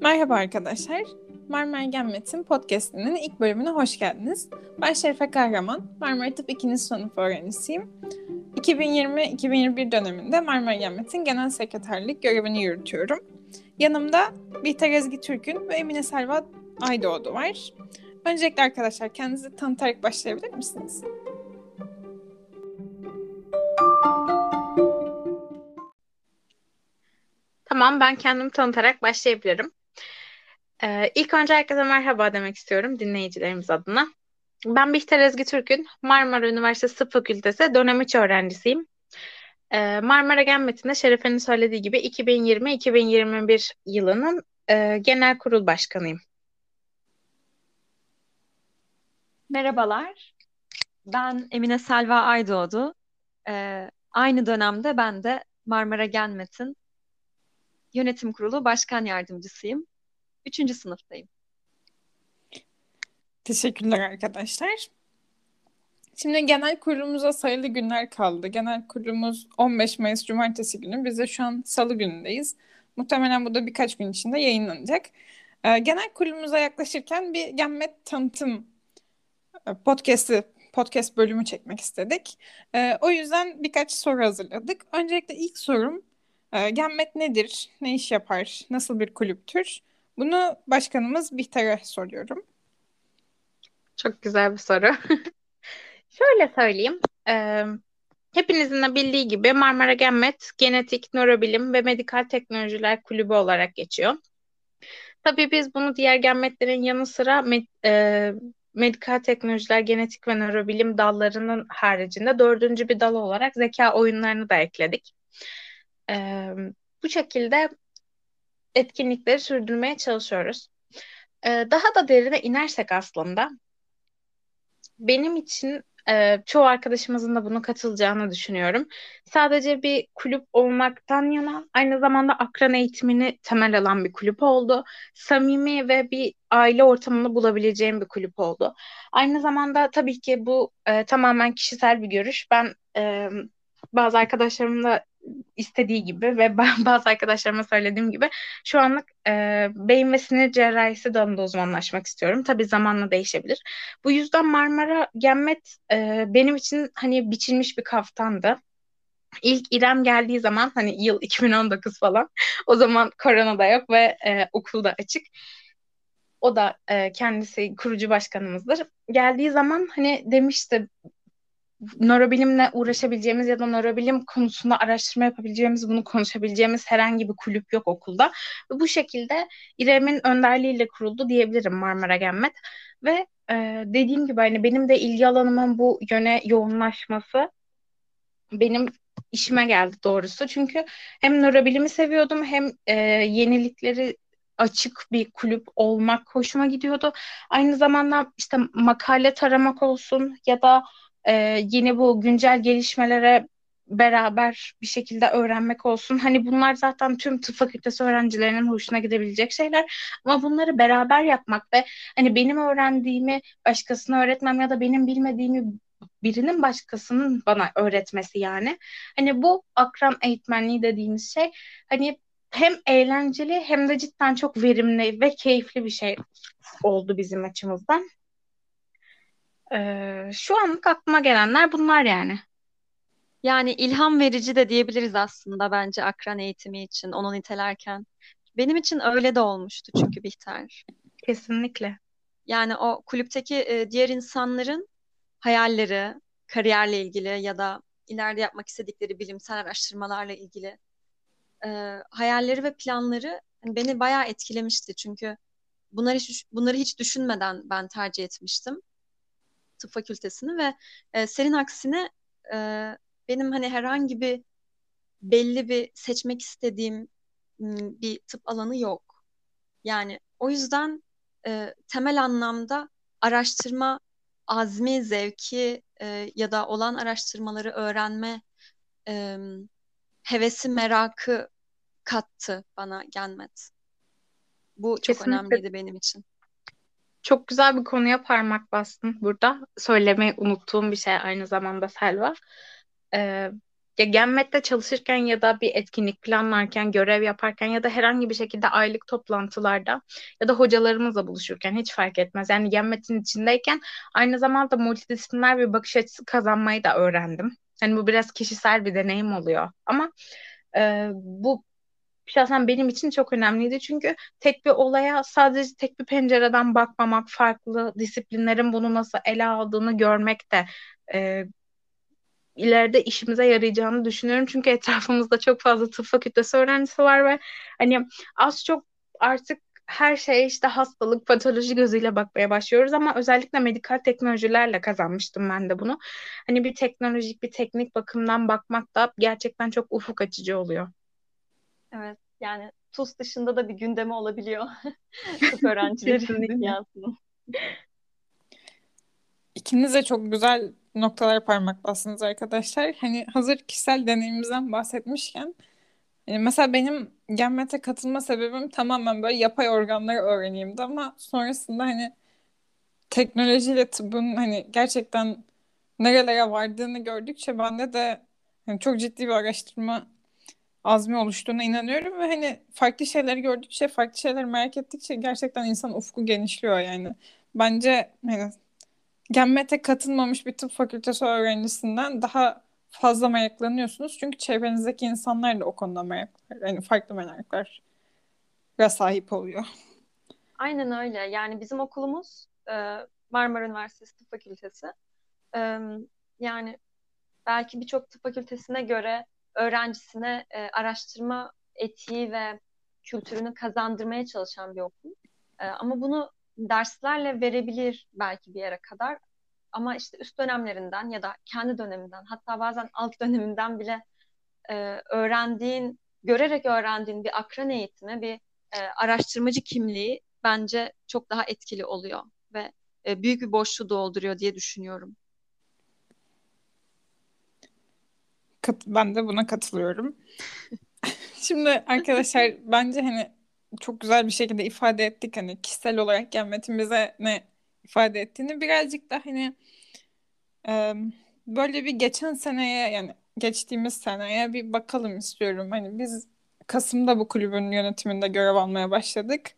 Merhaba arkadaşlar. Marmara Genmet'in podcastinin ilk bölümüne hoş geldiniz. Ben Şerife Kahraman, Marmara Tıp 2. sınıf öğrencisiyim. 2020-2021 döneminde Marmara Genmet'in genel sekreterlik görevini yürütüyorum. Yanımda Bihter Ezgi Türk'ün ve Emine Selva Aydoğdu var. Öncelikle arkadaşlar kendinizi tanıtarak başlayabilir misiniz? Tamam, ben kendimi tanıtarak başlayabilirim. Ee, ilk önce herkese merhaba demek istiyorum dinleyicilerimiz adına. Ben Bihter Ezgi Türk'ün Marmara Üniversitesi Tıp Fakültesi dönem 3 öğrencisiyim. Ee, Marmara Genmeti'nde Şerefe'nin söylediği gibi 2020-2021 yılının e, genel kurul başkanıyım. Merhabalar, ben Emine Selva Aydoğdu. Ee, aynı dönemde ben de Marmara Genmet'in Yönetim Kurulu Başkan Yardımcısıyım. Üçüncü sınıftayım. Teşekkürler arkadaşlar. Şimdi genel kurulumuza sayılı günler kaldı. Genel kurulumuz 15 Mayıs Cumartesi günü. Biz de şu an Salı günündeyiz. Muhtemelen bu da birkaç gün içinde yayınlanacak. Ee, genel kurulumuza yaklaşırken bir Genmet tanıtım e, podcast'i podcast bölümü çekmek istedik. Ee, o yüzden birkaç soru hazırladık. Öncelikle ilk sorum e, Genmet nedir? Ne iş yapar? Nasıl bir kulüptür? Bunu başkanımız Bihter'e soruyorum. Çok güzel bir soru. Şöyle söyleyeyim. Ee, hepinizin de bildiği gibi Marmara Genmet Genetik, Nörobilim ve Medikal Teknolojiler Kulübü olarak geçiyor. Tabii biz bunu diğer genmetlerin yanı sıra med, e, medikal teknolojiler, genetik ve nörobilim dallarının haricinde dördüncü bir dal olarak zeka oyunlarını da ekledik. Ee, bu şekilde etkinlikleri sürdürmeye çalışıyoruz. Ee, daha da derine inersek aslında benim için e, çoğu arkadaşımızın da bunu katılacağını düşünüyorum. Sadece bir kulüp olmaktan yana aynı zamanda akran eğitimini temel alan bir kulüp oldu. Samimi ve bir aile ortamını bulabileceğim bir kulüp oldu. Aynı zamanda tabii ki bu e, tamamen kişisel bir görüş. Ben e, bazı arkadaşlarımın da istediği gibi ve bazı arkadaşlarıma söylediğim gibi şu anlık e, beyin ve sinir cerrahisi dalında uzmanlaşmak istiyorum. Tabii zamanla değişebilir. Bu yüzden Marmara Gemmet e, benim için hani biçilmiş bir kaftandı. İlk İrem geldiği zaman hani yıl 2019 falan o zaman korona da yok ve e, okul da açık. O da e, kendisi kurucu başkanımızdır. Geldiği zaman hani demişti nörobilimle uğraşabileceğimiz ya da nörobilim konusunda araştırma yapabileceğimiz, bunu konuşabileceğimiz herhangi bir kulüp yok okulda. Ve bu şekilde İrem'in önderliğiyle kuruldu diyebilirim Marmara Genmet. Ve e, dediğim gibi hani benim de ilgi alanımın bu yöne yoğunlaşması benim işime geldi doğrusu. Çünkü hem nörobilimi seviyordum hem e, yenilikleri açık bir kulüp olmak hoşuma gidiyordu. Aynı zamanda işte makale taramak olsun ya da e, yine bu güncel gelişmelere beraber bir şekilde öğrenmek olsun. Hani bunlar zaten tüm tıp fakültesi öğrencilerinin hoşuna gidebilecek şeyler. Ama bunları beraber yapmak ve hani benim öğrendiğimi başkasına öğretmem ya da benim bilmediğimi birinin başkasının bana öğretmesi yani. Hani bu akran eğitmenliği dediğimiz şey hani hem eğlenceli hem de cidden çok verimli ve keyifli bir şey oldu bizim açımızdan. Ee, şu anlık aklıma gelenler bunlar yani. Yani ilham verici de diyebiliriz aslında bence akran eğitimi için onu nitelerken. Benim için öyle de olmuştu çünkü Bihter. Kesinlikle. Yani o kulüpteki e, diğer insanların hayalleri, kariyerle ilgili ya da ileride yapmak istedikleri bilimsel araştırmalarla ilgili e, hayalleri ve planları hani beni bayağı etkilemişti. Çünkü bunları hiç, bunları hiç düşünmeden ben tercih etmiştim tıp fakültesini ve e, senin aksine e, benim hani herhangi bir belli bir seçmek istediğim bir tıp alanı yok. Yani o yüzden e, temel anlamda araştırma azmi, zevki e, ya da olan araştırmaları öğrenme e, hevesi, merakı kattı bana Genmet. Bu çok Kesinlikle. önemliydi benim için. Çok güzel bir konuya parmak bastın burada. Söylemeyi unuttuğum bir şey aynı zamanda Selva. Ee, Ya Genmet'te çalışırken ya da bir etkinlik planlarken, görev yaparken ya da herhangi bir şekilde aylık toplantılarda ya da hocalarımızla buluşurken hiç fark etmez. Yani Genmet'in içindeyken aynı zamanda multidisipliner bir bakış açısı kazanmayı da öğrendim. Hani bu biraz kişisel bir deneyim oluyor. Ama e, bu şahsen benim için çok önemliydi. Çünkü tek bir olaya sadece tek bir pencereden bakmamak, farklı disiplinlerin bunu nasıl ele aldığını görmek de e, ileride işimize yarayacağını düşünüyorum. Çünkü etrafımızda çok fazla tıp fakültesi öğrencisi var ve hani az çok artık her şeye işte hastalık, patoloji gözüyle bakmaya başlıyoruz ama özellikle medikal teknolojilerle kazanmıştım ben de bunu. Hani bir teknolojik, bir teknik bakımdan bakmak da gerçekten çok ufuk açıcı oluyor. Evet, yani TUS dışında da bir gündemi olabiliyor tıp öğrencileri dünyasının. İkiniz de çok güzel noktalara parmak bastınız arkadaşlar. Hani hazır kişisel deneyimimizden bahsetmişken yani mesela benim Genmet'e katılma sebebim tamamen böyle yapay organları öğreneyimdi ama sonrasında hani teknolojiyle tıbbın hani gerçekten nerelere vardığını gördükçe bende de hani çok ciddi bir araştırma azmi oluştuğuna inanıyorum ve hani farklı şeyleri gördükçe, farklı şeyleri merak ettikçe gerçekten insan ufku genişliyor yani. Bence hani Genmet'e katılmamış bir tıp fakültesi öğrencisinden daha fazla meraklanıyorsunuz. Çünkü çevrenizdeki insanlar da o konuda meraklar. Yani farklı meraklar sahip oluyor. Aynen öyle. Yani bizim okulumuz e, Marmara Üniversitesi Tıp Fakültesi. Yani belki birçok tıp fakültesine göre öğrencisine e, araştırma etiği ve kültürünü kazandırmaya çalışan bir okul. Ama bunu derslerle verebilir belki bir yere kadar ama işte üst dönemlerinden ya da kendi döneminden hatta bazen alt döneminden bile e, öğrendiğin, görerek öğrendiğin bir akran eğitimi, bir e, araştırmacı kimliği bence çok daha etkili oluyor ve e, büyük bir boşluğu dolduruyor diye düşünüyorum. Ben de buna katılıyorum. Şimdi arkadaşlar bence hani çok güzel bir şekilde ifade ettik hani kişisel olarak Gelmet'in bize ne ifade ettiğini birazcık da hani e, böyle bir geçen seneye yani geçtiğimiz seneye bir bakalım istiyorum. Hani biz Kasım'da bu kulübün yönetiminde görev almaya başladık.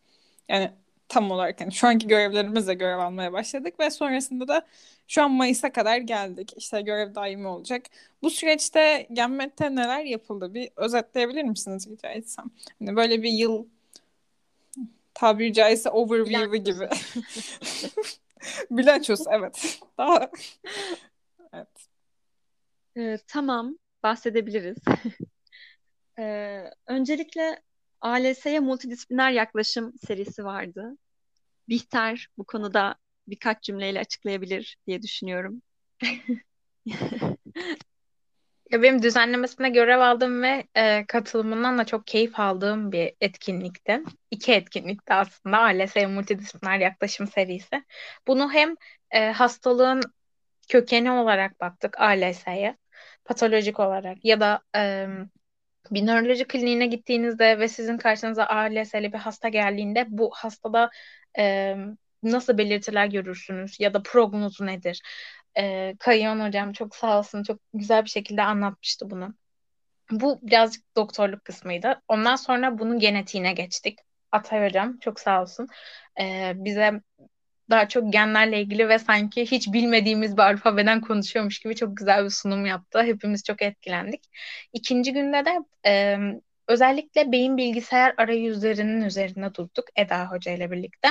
Yani tam olarak yani şu anki görevlerimizle görev almaya başladık ve sonrasında da şu an Mayıs'a kadar geldik. İşte görev daimi olacak. Bu süreçte Gemmet'te neler yapıldı? Bir özetleyebilir misiniz rica etsem? Hani böyle bir yıl tabiri caizse overview'u gibi. Bilançosu evet. Daha evet. Ee, tamam bahsedebiliriz. ee, öncelikle ALS'ye multidisipliner yaklaşım serisi vardı. Bihter bu konuda birkaç cümleyle açıklayabilir diye düşünüyorum. Ya benim düzenlemesine görev aldığım ve e, katılımından da çok keyif aldığım bir etkinlikti. İki etkinlikti aslında ALS Multidisipliner Yaklaşım serisi. Bunu hem e, hastalığın kökeni olarak baktık ALS'ye, patolojik olarak ya da e, bir nöroloji kliniğine gittiğinizde ve sizin karşınıza ALS'li bir hasta geldiğinde bu hastada e, nasıl belirtiler görürsünüz ya da prognozu nedir? E, Kayyon hocam çok sağ olsun çok güzel bir şekilde anlatmıştı bunu. Bu birazcık doktorluk kısmıydı. Ondan sonra bunun genetiğine geçtik. Atay hocam çok sağ olsun. E, bize daha çok genlerle ilgili ve sanki hiç bilmediğimiz bir alfabeden konuşuyormuş gibi çok güzel bir sunum yaptı. Hepimiz çok etkilendik. İkinci günde de e, özellikle beyin bilgisayar arayüzlerinin üzerine durduk Eda Hoca ile birlikte.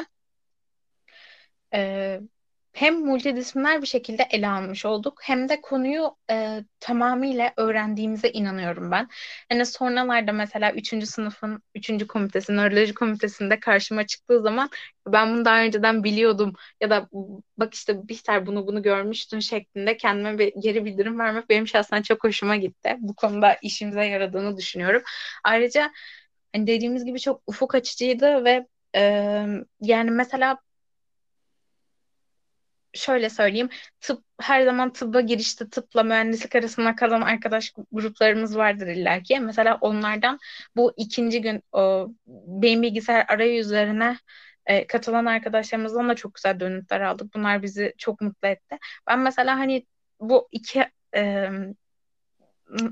E, hem multidisipliner bir şekilde ele almış olduk hem de konuyu e, tamamıyla öğrendiğimize inanıyorum ben. Yani sonralarda mesela 3. sınıfın 3. komitesi, nöroloji komitesinde karşıma çıktığı zaman ben bunu daha önceden biliyordum ya da bak işte Bihter bunu bunu görmüştün şeklinde kendime bir geri bildirim vermek benim şahsen çok hoşuma gitti. Bu konuda işimize yaradığını düşünüyorum. Ayrıca hani dediğimiz gibi çok ufuk açıcıydı ve e, yani mesela şöyle söyleyeyim. Tıp her zaman tıbba girişte tıpla mühendislik arasında kalan arkadaş gruplarımız vardır illaki. Mesela onlardan bu ikinci gün o, beyin bilgisayar arayüzlerine e, katılan arkadaşlarımızdan da çok güzel dönütler aldık. Bunlar bizi çok mutlu etti. Ben mesela hani bu iki e,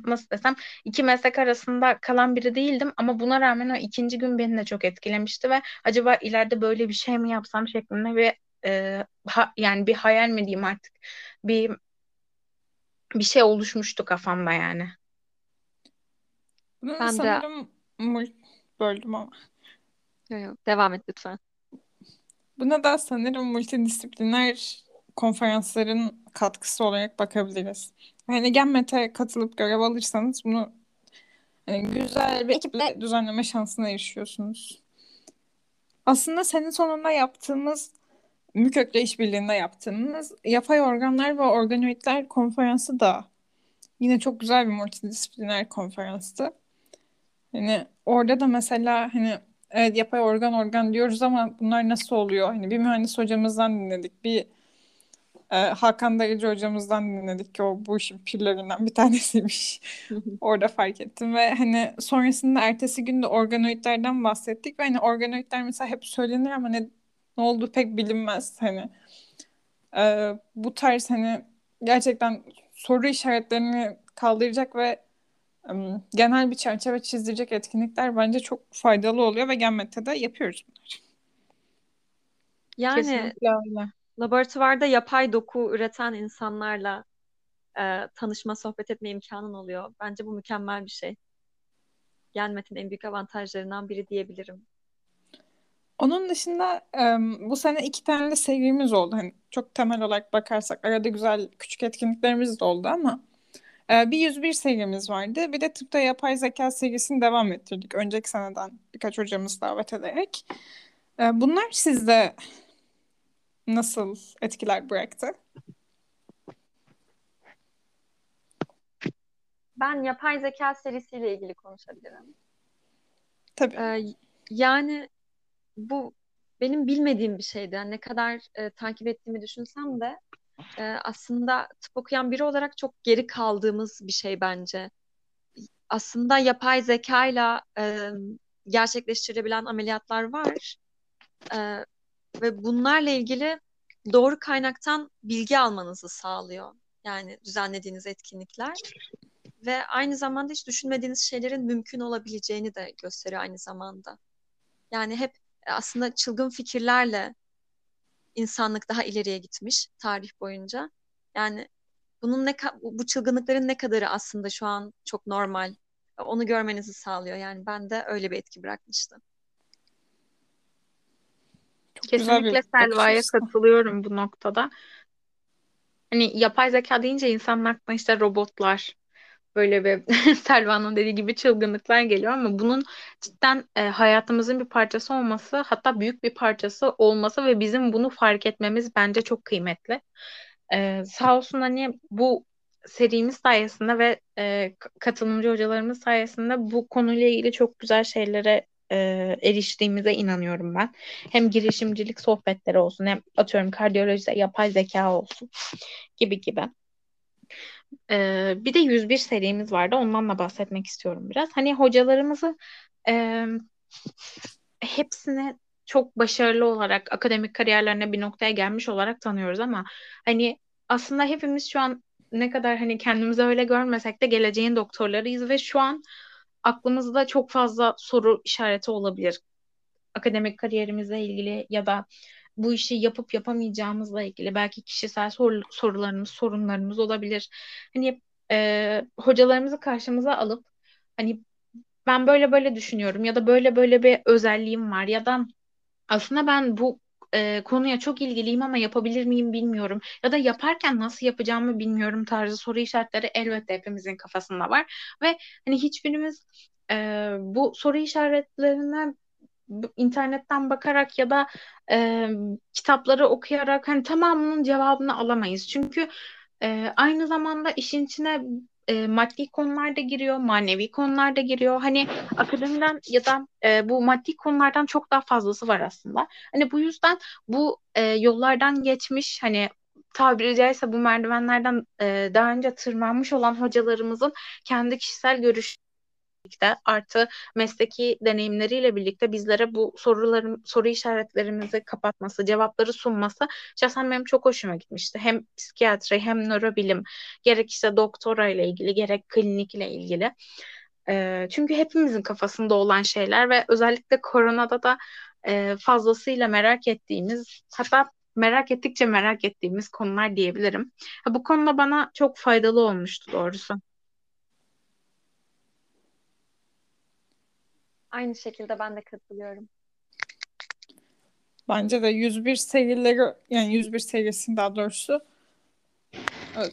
nasıl desem iki meslek arasında kalan biri değildim ama buna rağmen o ikinci gün beni de çok etkilemişti ve acaba ileride böyle bir şey mi yapsam şeklinde bir e, ha, yani bir hayal mi diyeyim artık bir bir şey oluşmuştu kafamda yani. Bunu Ben de sanırım mul- böldüm ama. Yok, yok, devam et lütfen. Buna da sanırım multidisipliner konferansların katkısı olarak bakabiliriz. Yani Genmet'e katılıp görev alırsanız bunu hani güzel bir ekiple düzenleme şansına erişiyorsunuz. Aslında senin sonunda yaptığımız MÜKÖK'le işbirliğinde yaptığımız yapay organlar ve organoidler konferansı da yine çok güzel bir multidisipliner konferanstı. Hani orada da mesela hani evet yapay organ organ diyoruz ama bunlar nasıl oluyor? Hani bir mühendis hocamızdan dinledik, bir e, Hakan Darıcı hocamızdan dinledik ki o bu işin pirlerinden bir tanesiymiş. Orada fark ettim ve hani sonrasında ertesi günde organoidlerden bahsettik ve hani organoidler mesela hep söylenir ama ne ne olduğu pek bilinmez hani. E, bu tarz hani gerçekten soru işaretlerini kaldıracak ve em, genel bir çerçeve çizdirecek etkinlikler bence çok faydalı oluyor ve Genmet'te de yapıyoruz bunları. Yani Kesinlikle öyle. laboratuvarda yapay doku üreten insanlarla e, tanışma, sohbet etme imkanın oluyor. Bence bu mükemmel bir şey. Gelmet'in en büyük avantajlarından biri diyebilirim. Onun dışında bu sene iki tane de serimiz oldu. Hani çok temel olarak bakarsak arada güzel küçük etkinliklerimiz de oldu ama e, bir 101 serimiz vardı. Bir de tıpta yapay zeka serisini devam ettirdik. Önceki seneden birkaç hocamız davet ederek. E, bunlar sizde nasıl etkiler bıraktı? Ben yapay zeka serisiyle ilgili konuşabilirim. Tabii. Ee, yani bu benim bilmediğim bir şeydi. Yani ne kadar e, takip ettiğimi düşünsem de e, aslında tıp okuyan biri olarak çok geri kaldığımız bir şey bence. Aslında yapay zekayla e, gerçekleştirilebilen ameliyatlar var. E, ve bunlarla ilgili doğru kaynaktan bilgi almanızı sağlıyor. Yani düzenlediğiniz etkinlikler. Ve aynı zamanda hiç düşünmediğiniz şeylerin mümkün olabileceğini de gösteriyor aynı zamanda. Yani hep aslında çılgın fikirlerle insanlık daha ileriye gitmiş tarih boyunca. Yani bunun ne bu çılgınlıkların ne kadarı aslında şu an çok normal. Onu görmenizi sağlıyor. Yani ben de öyle bir etki bırakmıştı. Çok Kesinlikle Selva'ya katılıyorum bu noktada. Hani yapay zeka deyince insanın aklına işte robotlar, böyle bir Selva'nın dediği gibi çılgınlıklar geliyor ama bunun cidden e, hayatımızın bir parçası olması, hatta büyük bir parçası olması ve bizim bunu fark etmemiz bence çok kıymetli. E, sağ olsun hani bu serimiz sayesinde ve e, katılımcı hocalarımız sayesinde bu konuyla ilgili çok güzel şeylere e, eriştiğimize inanıyorum ben. Hem girişimcilik sohbetleri olsun, hem atıyorum kardiyolojide yapay zeka olsun gibi gibi. Ee, bir de 101 serimiz vardı. Ondan da bahsetmek istiyorum biraz. Hani hocalarımızı e, hepsine çok başarılı olarak akademik kariyerlerine bir noktaya gelmiş olarak tanıyoruz ama hani aslında hepimiz şu an ne kadar hani kendimizi öyle görmesek de geleceğin doktorlarıyız ve şu an aklımızda çok fazla soru işareti olabilir. Akademik kariyerimizle ilgili ya da bu işi yapıp yapamayacağımızla ilgili belki kişisel sor- sorularımız, sorunlarımız olabilir. Hani e, hocalarımızı karşımıza alıp hani ben böyle böyle düşünüyorum ya da böyle böyle bir özelliğim var ya da aslında ben bu e, konuya çok ilgiliyim ama yapabilir miyim bilmiyorum ya da yaparken nasıl yapacağımı bilmiyorum tarzı soru işaretleri elbette hepimizin kafasında var ve hani hiçbirimiz e, bu soru işaretlerine internetten bakarak ya da e, kitapları okuyarak hani tamamının cevabını alamayız. Çünkü e, aynı zamanda işin içine e, maddi konular da giriyor, manevi konular da giriyor. Hani akademiden ya da e, bu maddi konulardan çok daha fazlası var aslında. Hani bu yüzden bu e, yollardan geçmiş hani tabiri caizse bu merdivenlerden e, daha önce tırmanmış olan hocalarımızın kendi kişisel görüş birlikte artı mesleki deneyimleriyle birlikte bizlere bu soruların soru işaretlerimizi kapatması, cevapları sunması şahsen benim çok hoşuma gitmişti. Hem psikiyatri hem nörobilim gerek işte doktora ile ilgili gerek klinikle ilgili. Çünkü hepimizin kafasında olan şeyler ve özellikle koronada da fazlasıyla merak ettiğimiz hatta merak ettikçe merak ettiğimiz konular diyebilirim. Bu konuda bana çok faydalı olmuştu doğrusu. Aynı şekilde ben de katılıyorum. Bence de 101 serileri yani 101 serisinin daha doğrusu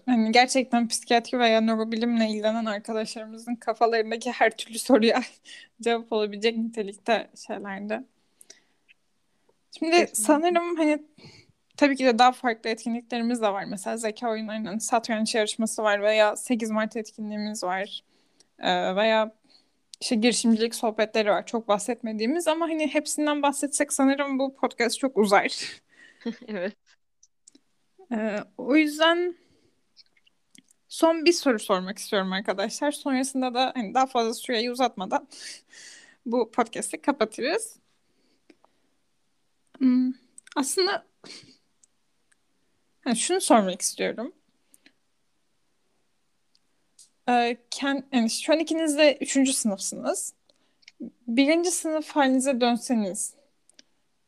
hani gerçekten psikiyatri veya nörobilimle ilgilenen arkadaşlarımızın kafalarındaki her türlü soruya cevap olabilecek nitelikte şeylerdi. Şimdi Kesinlikle. sanırım hani tabii ki de daha farklı etkinliklerimiz de var. Mesela zeka oyunlarının satranç yarışması var veya 8 Mart etkinliğimiz var. Ee, veya işte girişimcilik sohbetleri var. Çok bahsetmediğimiz ama hani hepsinden bahsetsek sanırım bu podcast çok uzar. Evet. Ee, o yüzden son bir soru sormak istiyorum arkadaşlar. Sonrasında da hani daha fazla süreyi uzatmadan bu podcast'i kapatırız. Hmm, aslında yani şunu sormak istiyorum. Kend, yani şu an ikiniz de üçüncü sınıfsınız. Birinci sınıf halinize dönseniz.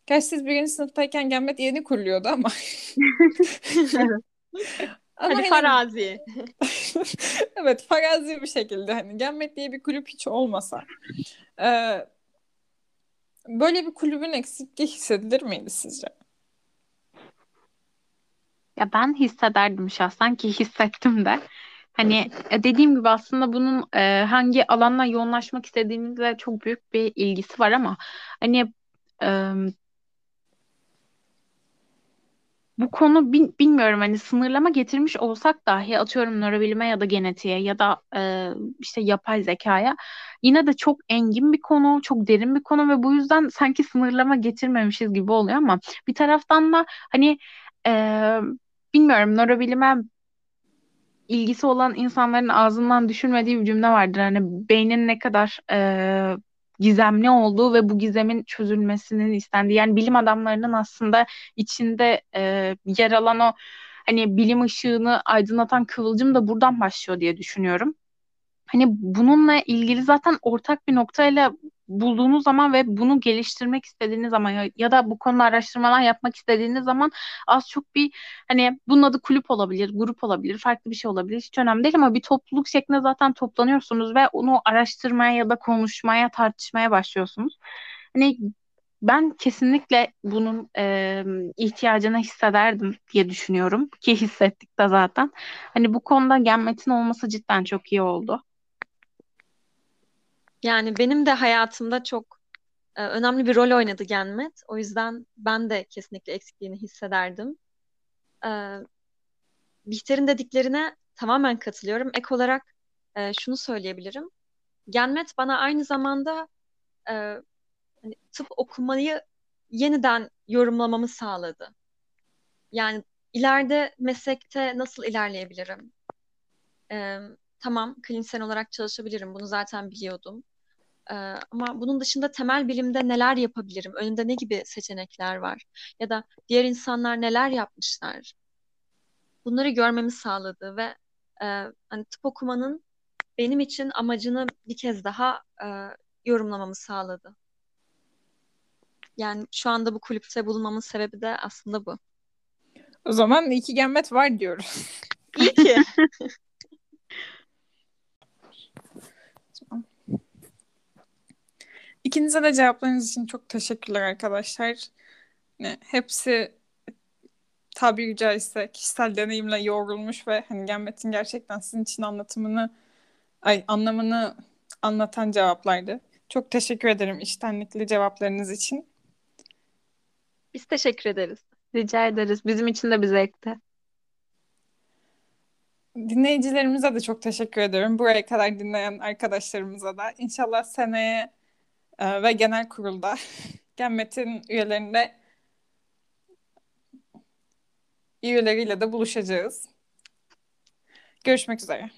Gerçi siz birinci sınıftayken Gemmet yeni kuruluyordu ama. Ama Hadi hani- farazi. evet farazi bir şekilde hani Gemmet diye bir kulüp hiç olmasa. Ee, böyle bir kulübün eksikliği hissedilir miydi sizce? Ya ben hissederdim şahsen ki hissettim de. Hani e, dediğim gibi aslında bunun e, hangi alanla yoğunlaşmak istediğimizle çok büyük bir ilgisi var ama hani e, bu konu bil- bilmiyorum hani sınırlama getirmiş olsak dahi atıyorum nörobilime ya da genetiğe ya da e, işte yapay zekaya yine de çok engin bir konu, çok derin bir konu ve bu yüzden sanki sınırlama getirmemişiz gibi oluyor ama bir taraftan da hani e, bilmiyorum nörobilime ilgisi olan insanların ağzından düşürmediği bir cümle vardır. Hani beynin ne kadar e, gizemli olduğu ve bu gizemin çözülmesinin istendiği. Yani bilim adamlarının aslında içinde e, yer alan o hani bilim ışığını aydınlatan kıvılcım da buradan başlıyor diye düşünüyorum. Hani bununla ilgili zaten ortak bir noktayla bulduğunuz zaman ve bunu geliştirmek istediğiniz zaman ya, ya da bu konuda araştırmalar yapmak istediğiniz zaman az çok bir hani bunun adı kulüp olabilir, grup olabilir, farklı bir şey olabilir. Hiç önemli değil ama bir topluluk şeklinde zaten toplanıyorsunuz ve onu araştırmaya ya da konuşmaya, tartışmaya başlıyorsunuz. Hani ben kesinlikle bunun e, ihtiyacını hissederdim diye düşünüyorum ki hissettik de zaten. Hani bu konuda Genmet'in olması cidden çok iyi oldu. Yani benim de hayatımda çok e, önemli bir rol oynadı Genmet. O yüzden ben de kesinlikle eksikliğini hissederdim. E, Bihter'in dediklerine tamamen katılıyorum. Ek olarak e, şunu söyleyebilirim. Genmet bana aynı zamanda e, hani tıp okumayı yeniden yorumlamamı sağladı. Yani ileride meslekte nasıl ilerleyebilirim? E, tamam, klinisyen olarak çalışabilirim. Bunu zaten biliyordum. Ee, ama bunun dışında temel bilimde neler yapabilirim? Önümde ne gibi seçenekler var? Ya da diğer insanlar neler yapmışlar? Bunları görmemi sağladı ve e, hani tıp okumanın benim için amacını bir kez daha e, yorumlamamı sağladı. Yani şu anda bu kulüpte bulunmamın sebebi de aslında bu. O zaman iki Gemmet var diyoruz. İyi ki. İkinize de cevaplarınız için çok teşekkürler arkadaşlar. Ne, hepsi tabiri caizse kişisel deneyimle yoğrulmuş ve hani Gemmet'in gerçekten sizin için anlatımını ay anlamını anlatan cevaplardı. Çok teşekkür ederim içtenlikli cevaplarınız için. Biz teşekkür ederiz. Rica ederiz. Bizim için de bir zevkti. Dinleyicilerimize de çok teşekkür ederim. Buraya kadar dinleyen arkadaşlarımıza da. İnşallah seneye e, ve genel kurulda Gemmet'in üyelerinde üyeleriyle de buluşacağız. Görüşmek üzere.